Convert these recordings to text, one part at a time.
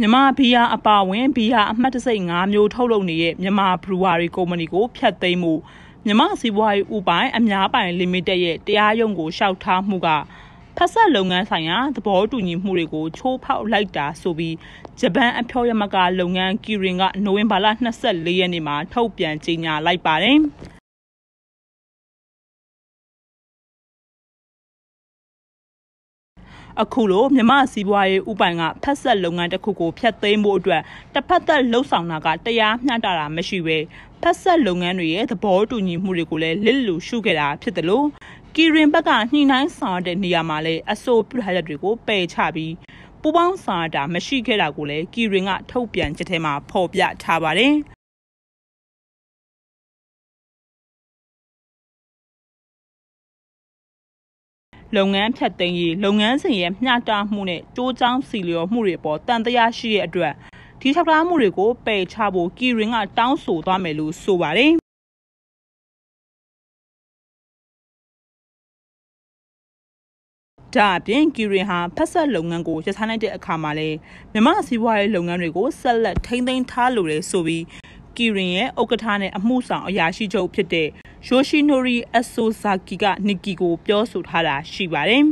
မြန်မာဘီယာအပါဝင်ဘီယာအမှတ်တစိတ်5မျိုးထုတ်လုပ်နေတဲ့မြန်မာဘရူဝါရီကုမ္ပဏီကိုဖျက်သိမ်းမှုမြန်မာစီးပွားရေးဥပိုင်အများပိုင်လီမိတက်ရဲ့တရားရုံးကိုရှောက်ထားမှုကဖက်ဆက်လုပ်ငန်းဆိုင်ရာသဘောတူညီမှုတွေကိုချိုးဖောက်လိုက်တာဆိုပြီးဂျပန်အဖျော်ယမကလုပ်ငန်းကီရင်ကနိုဝင်ဘာလ24ရက်နေ့မှာထုတ်ပြန်ကြေညာလိုက်ပါတယ်။ အခုလိုမြမစီးပွားရေးဥပိုင်ကဖက်ဆက်လုပ်ငန်းတစ်ခုကိုဖျက်သိမ်းဖို့အတွက်တစ်ဖက်သက်လှုပ်ဆောင်တာကတရားမျှတတာမရှိပဲဖက်ဆက်လုပ်ငန်းတွေရဲ့သဘောတူညီမှုတွေကိုလည်းလစ်လူရှုခဲ့တာဖြစ်တယ်လို့ကီရင်ဘက်ကညှိနှိုင်းဆောင်တဲ့နေရာမှာလည်းအဆိုပြုထားချက်တွေကိုပယ်ချပြီးပူပေါင်းဆောင်တာမရှိခဲ့တာကိုလည်းကီရင်ကထုတ်ပြန်ချက်ထဲမှာဖော်ပြထားပါတယ် လုပ်ငန်းဖြတ်သိမ်းရေးလုပ်ငန်းစဉ်ရဲ့မျှတမှုနဲ့တိုးချောင်းစီလျော်မှုတွေပေါ်တန်တရားရှိတဲ့အတွက်ဒီထောက်ထားမှုတွေကိုပယ်ချဖို့ကီရင်ကတောင်းဆိုသွားမယ်လို့ဆိုပါတယ်ဒါအပြင်ကီရင်ဟာဖက်ဆက်လုပ်ငန်းကိုရထားလိုက်တဲ့အခါမှာလဲမြမစီးပွားရေးလုပ်ငန်းတွေကိုဆက်လက်ထိန်းသိမ်းထားလိုတယ်ဆိုပြီးကီရင်ရဲ့ဥက္ကဋ္ဌနဲ့အမှုဆောင်အရာရှိချုပ်ဖြစ်တဲ့ ယိုရှိနိုရီအဆိုဇာကီကနီကီကိုပြောဆိုထားတာရှိပါတယ်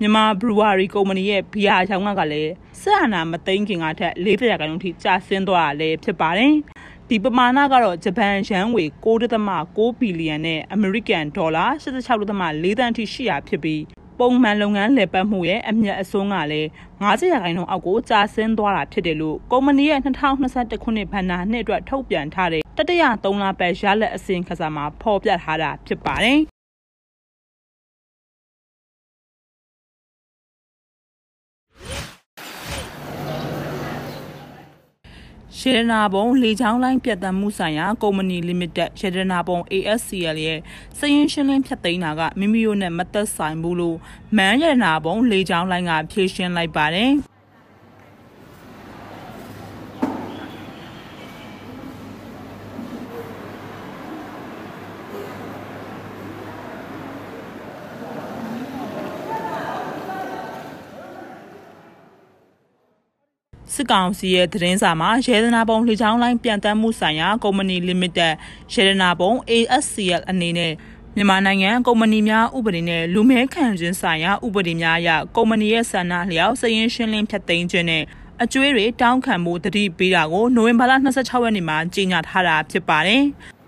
မြန်မာဘရူဝါရီကုမ္ပဏီရဲ့ဘီယာရောင်းကလည်းဆက်အာနာမသိန်းခင်ကထက်40ရာခိုင်နှုန်းထိကျဆင်းသွားတာလည်းဖြစ်ပါတယ်ဒီပမာဏကတော့ဂျပန်ယန်ငွေ6.6ဘီလီယံနဲ့အမေရိကန်ဒေါ်လာ86.4သန်းထိရှိရာဖြစ်ပြီး ပုံမှန်လုပ်ငန်းလည်ပတ်မှုရဲ့အမြတ်အစွန်းကလည်း90ရာခိုင်နှုန်းအောက်ကိုကျဆင်းသွားတာဖြစ်တယ်လို့ကုမ္ပဏီရဲ့2021ခုနှစ်ဘဏ္ဍာနှစ်အတွက်ထုတ်ပြန်ထားတဲ့တတိယ3လပတ်ရလက်အစီရင်ခံစာမှာဖော်ပြထားတာဖြစ်ပါတယ်။ ရှေဒနာဘုံလေချောင်းလိုင်းပြတ်တမ်းမှုဆိုင်ရာကုမ္ပဏီ limited ရှေဒနာဘုံ ASCL ရဲ့စည်ရင်ရှင်းလင်းဖြတ်သိမ်းတာကမိမိတို့နဲ့မသက်ဆိုင်ဘူးလို့မန်းရနာဘုံလေချောင်းလိုင်းကဖြေရှင်းလိုက်ပါတယ်။ စစ်ကောင်စီရဲ့သတင်းစာမှာရဲဒနာပုံလှချောင်းလိုင်းပြန်တမ်းမှုဆိုင်ရာကုမ္ပဏီ limited ရဲဒနာပုံ ASCL အနေနဲ့မြန်မာနိုင်ငံကုမ္ပဏီများဥပဒေနဲ့လူမဲခံခြင်းဆိုင်ရာဥပဒေများအရကုမ္ပဏီရဲ့ဆန္ဒလျောက်စည်ရင်းရှင်းလင်းဖြတ်သိမ်းခြင်းနဲ့အကျွေးတွေတောင်းခံမှုတတိပေးတာကိုနိုဝင်ဘာလ26ရက်နေ့မှာကြေညာထားတာဖြစ်ပါတယ်။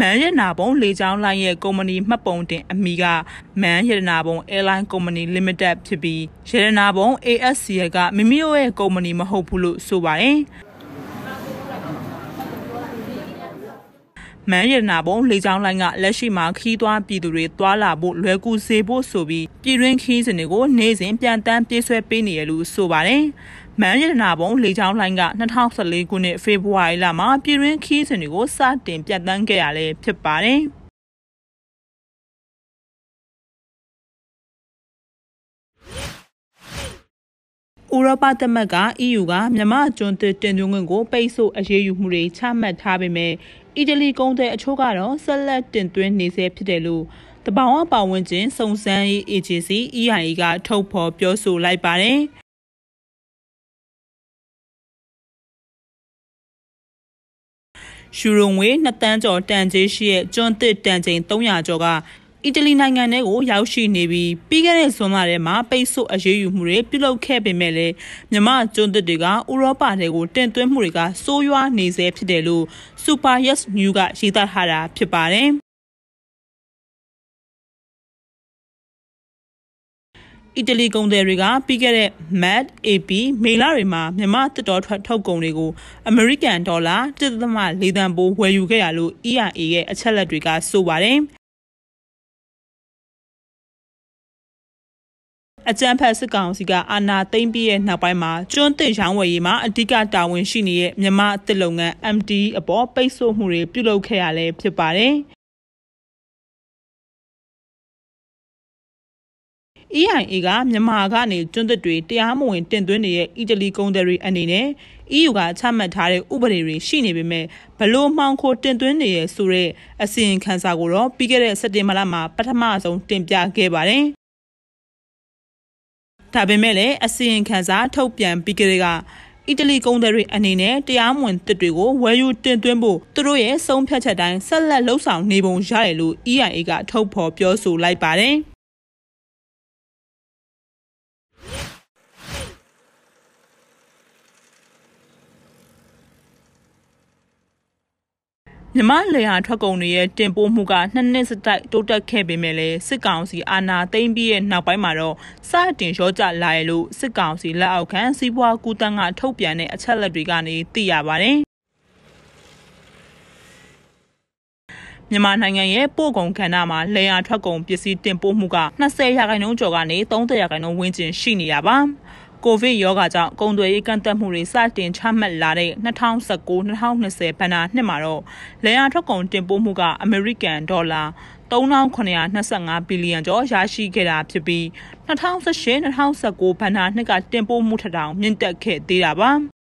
မန်ရနာဘုံလေကြောင်းလိုင်းရဲ့ကုမ္ပဏီမှတ်ပုံတင်အမီကမန်ရနာဘုံ Airline Company Limited ဖြစ်ပြီးရနာဘုံ ASCL ကမိမိတို့ရဲ့ကုမ္ပဏီမဟုတ်ဘူးလို့ဆိုပါတယ် မန်ရနာဘုံလေကြောင်းလိုင်းကလက်ရှိမှာခီးသွွားပြည်သူတွေတွာလာဖို့လွယ်ကူစေဖို့ဆိုပြီးပြည်တွင်းခီးစဉ်တွေကိုနေ့စဉ်ပြန်တမ်းပြေးဆွဲပေးနေရလို့ဆိုပါတယ်။မန်းရတနာပုံလေချောင်းလိုင်းက2014ခုနှစ်ဖေဖော်ဝါရီလမှာပြည်တွင်းခီးစဉ်တွေကိုစတင်ပြတ်တန်းခဲ့ရလဲဖြစ်ပါတယ်။ဥရောပသမဂ္ဂ EU ကမြန်မာကျွန်းသစ်တင်သွင်းခွင့်ကိုပိတ်ဆို့အရေးယူမှုတွေချမှတ်ထားပေမဲ့ အီတလီကုန်သည်အချို့ကတော့ဆက်လက်တင်သွင်းနေဆဲဖြစ်တယ်လို့တဘာဝပါဝင်ခြင်းစုံစမ်းရေး agency EIA ကထုတ်ဖော်ပြောဆိုလိုက်ပါတယ်။ယူရိုငွေ2တန်းကျော်တန်ကြေးရှိတဲ့ကျွန်းသစ်တန်ချိန်300ကျော်က အီတလီနိုင်ငံထဲကိုရောက်ရှိနေပြီးပြီးခဲ့တဲ့ဇွန်လထဲမှာပိတ်ဆို့အရေးယူမှုတွေပြုလုပ်ခဲ့ပေမဲ့လည်းမြန်မာကျွန်းသစ်တွေကဥရောပထဲကိုတင်သွင်းမှုတွေကစိုးရွားနေဆဲဖြစ်တယ်လို့ Super Yes News ကရေးသားထားတာဖြစ်ပါတယ်အီတလီကုန်သည်တွေကပြီးခဲ့တဲ့ MAD AP မေလတွေမှာမြန်မာတစ်တော်ထွက်ထုတ်ကုန်တွေကိုအမေရိကန်ဒေါ်လာ1.4သန်းပိုးဝယ်ယူခဲ့ရလို့ EIA ရဲ့အချက်လက်တွေကဆိုပါတယ် အကြံဖတ်စစ်ကောင်စီကအာဏာသိမ်းပြီးရဲ့နောက်ပိုင်းမှာကျွန်းသစ်ရောင်းဝယ်ရေးမှာအဓိကတာဝန်ရှိနေတဲ့မြန်မာအသစ်လုပ်ငန်း MD အပေါ်ပိတ်ဆို့မှုတွေပြုလုပ်ခဲ့ရလဲဖြစ်ပါတယ်။ EIA ကမြန်မာကနေကျွန်းသစ်တွေတရားမဝင်တင်သွင်းနေတဲ့အီတလီကုန်သည်တွေအနေနဲ့ EU ကချမှတ်ထားတဲ့ဥပဒေတွေရှိနေပေမဲ့ဘလို့မှောင်ခိုတင်သွင်းနေရဆိုတဲ့အစီရင်ခံစာကိုတော့ပြီးခဲ့တဲ့စက်တင်ဘာလမှာပထမဆုံးတင်ပြခဲ့ပါတယ်။ ဒါပေမဲ့လည်းအစီရင်ခံစာထုတ်ပြန်ပြီးကြတဲ့ကအီတလီကုန်သည်တွေအနေနဲ့တရားမဝင်တစ်တွေကိုဝယ်ယူတင်သွင်းဖို့သူတို့ရဲ့ဆုံးဖြတ်ချက်တိုင်းဆက်လက်လှုပ်ဆောင်နေပုံရတယ်လို့ EIA ကထုတ်ဖော်ပြောဆိုလိုက်ပါတယ်။ မြမလေယာထွက်ကုန်တွေရဲ့တင်ပို့မှုကနှစ်နှစ်စတိုက်တိုးတက်ခဲ့ပေမဲ့လည်းစစ်ကောင်စီအာဏာသိမ်းပြီးရဲ့နောက်ပိုင်းမှာတော့စတင်ရောကျလာရလို့စစ်ကောင်စီလက်အောက်ခံစီးပွားကူးတန်းကထုတ်ပြန်တဲ့အချက်လက်တွေကနေသိရပါတယ်မြန်မာနိုင်ငံရဲ့ပို့ကုန်ကဏ္ဍမှာလေယာထွက်ကုန်ပစ္စည်းတင်ပို့မှုက20ရာခိုင်နှုန်းကျော်ကနေ30ရာခိုင်နှုန်းဝန်းကျင်ရှိနေတာပါ။ ကိုဗစ်ရောဂါကြောင့်ကုန်သွယ်ရေးကန့်သတ်မှုတွေစတင်ချမှတ်လာတဲ့2019-2020ဘဏ္ဍာနှစ်မှာတော့လယ်ယာထွက်ကုန်တင်ပို့မှုကအမေရိကန်ဒေါ်လာ3925ဘီလီယံကျော်ရရှိခဲ့တာဖြစ်ပြီး2018-2019ဘဏ္ဍာနှစ်ကတင်ပို့မှုထထောင်မြင့်တက်ခဲ့သေးတာပါ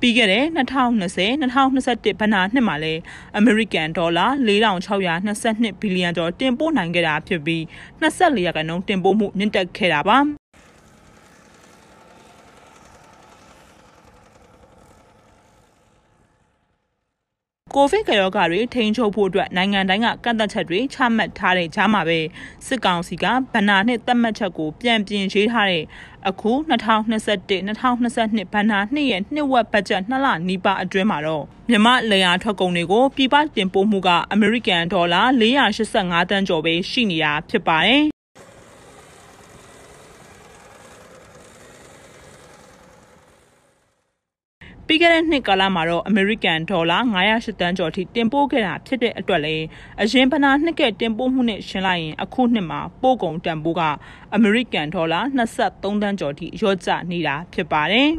ပြီးခဲ့တဲ့2020 2021ဘဏ္ဍာနှစ်မှာလည်းအမေရိကန်ဒေါ်လာ4622ဘီလီယံကျော်တင်ပို့နိုင်ခဲ့တာဖြစ်ပြီး24ရာခိုင်နှုန်းတင်ပို့မှုမြင့်တက်ခဲ့တာပါ ကိုဗစ်ကရောဂါတွေထိန်းချုပ်ဖို့အတွက်နိုင်ငံတိုင်းကကန့်သတ်ချက်တွေချမှတ်ထားတဲ့ကြားမှာပဲစစ်ကောင်စီကဗဏ္ဍာနှစ်သတ်မှတ်ချက်ကိုပြန်ပြင်ရေးထားတဲ့အခု2021-2022ဘဏ္ဍာနှစ်ရဲ့နှစ်ဝက်ဘတ်ဂျက်နှစ်လနီးပါးအတွင်းမှာတော့မြန်မာလေယာထွက်ကုန်တွေကိုပြည်ပတင်ပို့မှုကအမေရိကန်ဒေါ်လာ485တန်းကျော်ပဲရှိနေတာဖြစ်ပါတယ် ပြီးခဲ့တဲ့နှစ်ကာလမှာတော့အမေရိကန်ဒေါ်လာ908တန်းကျော်ထိတင်ပို့ခဲ့တာဖြစ်တဲ့အတွက်လည်းအရင်ပနာနှစ်ကတင်ပို့မှုနဲ့ရှင်းလိုက်ရင်အခုနှစ်မှာပို့ကုန်တန်ဖိုးကအမေရိကန်ဒေါ်လာ23တန်းကျော်ထိလျော့ကျနေတာဖြစ်ပါတယ်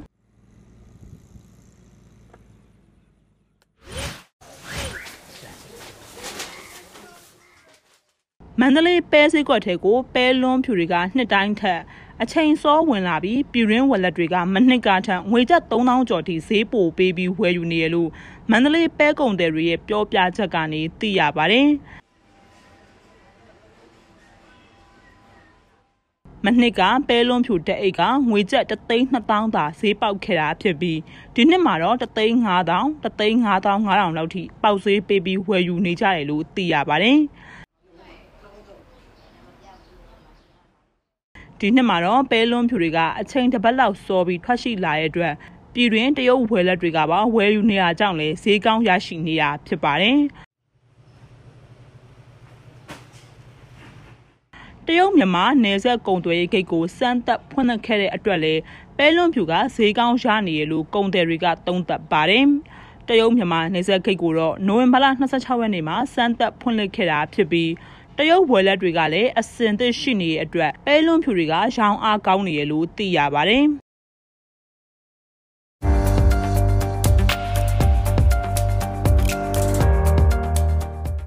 မန္တလေးပဲစိတ်ကွက်ထဲကိုပဲလွန်းဖြူတွေကနှစ်တိုင်းထက် အချိန်စောဝင်လာပြီးပြည်ရင်းဝက်လက်တွေကမနှစ်ကထက်ငွေကျပ်3000ကျော်ထိဈေးပိုပေးပြီးဝယ်ယူနေရလို့မန္တလေးပဲကုန်တယ်တွေရဲ့ပြောပြချက်ကနေသိရပါတယ်မနှစ်ကပဲလွန်ဖြူတက်အိတ်ကငွေကျပ်3,200သာဈေးပေါက်ခဲ့တာဖြစ်ပြီးဒီနှစ်မှာတော့3,500 3,500လောက်ထိပေါက်ဈေးပေးပြီးဝယ်ယူနေကြတယ်လို့သိရပါတယ်။ ဒီနှစ်မှာတော့ပဲလွန်းဖြူတွေကအချိန်တစ်ပတ်လောက်စောပြီးထွက်ရှိလာတဲ့အတွက်ပြည်တွင်တရုတ်ဝယ်လက်တွေကပါဝယ်ယူနေရကြောင်းလဲဈေးကောင်းရရှိနေတာဖြစ်ပါတယ်တရုတ်မြန်မာနယ်စပ်ကုန်သွယ်ရေးဂိတ်ကိုစမ်းသပ်ဖွင့်လှစ်ခဲ့တဲ့အတွက်လည်းပဲလွန်ဖြူကဈေးကောင်းရနေရလို့ကုန်သည်တွေကသုံးသပ်ပါတယ်။တရုတ်မြန်မာနယ်စပ်ဂိတ်ကိုတော့နိုဝင်ဘာလ26ရက်နေ့မှာစမ်းသပ်ဖွင့်လှစ်ခဲ့တာဖြစ်ပြီး တရုတ်ဝယ်လက်တွေကလည်းအစင်သစ်ရှိနေတဲ့အတွက်ပဲလွန်ဖြူတွေကရောင်းအားကောင်းနေရလို့သိရပါတယ်။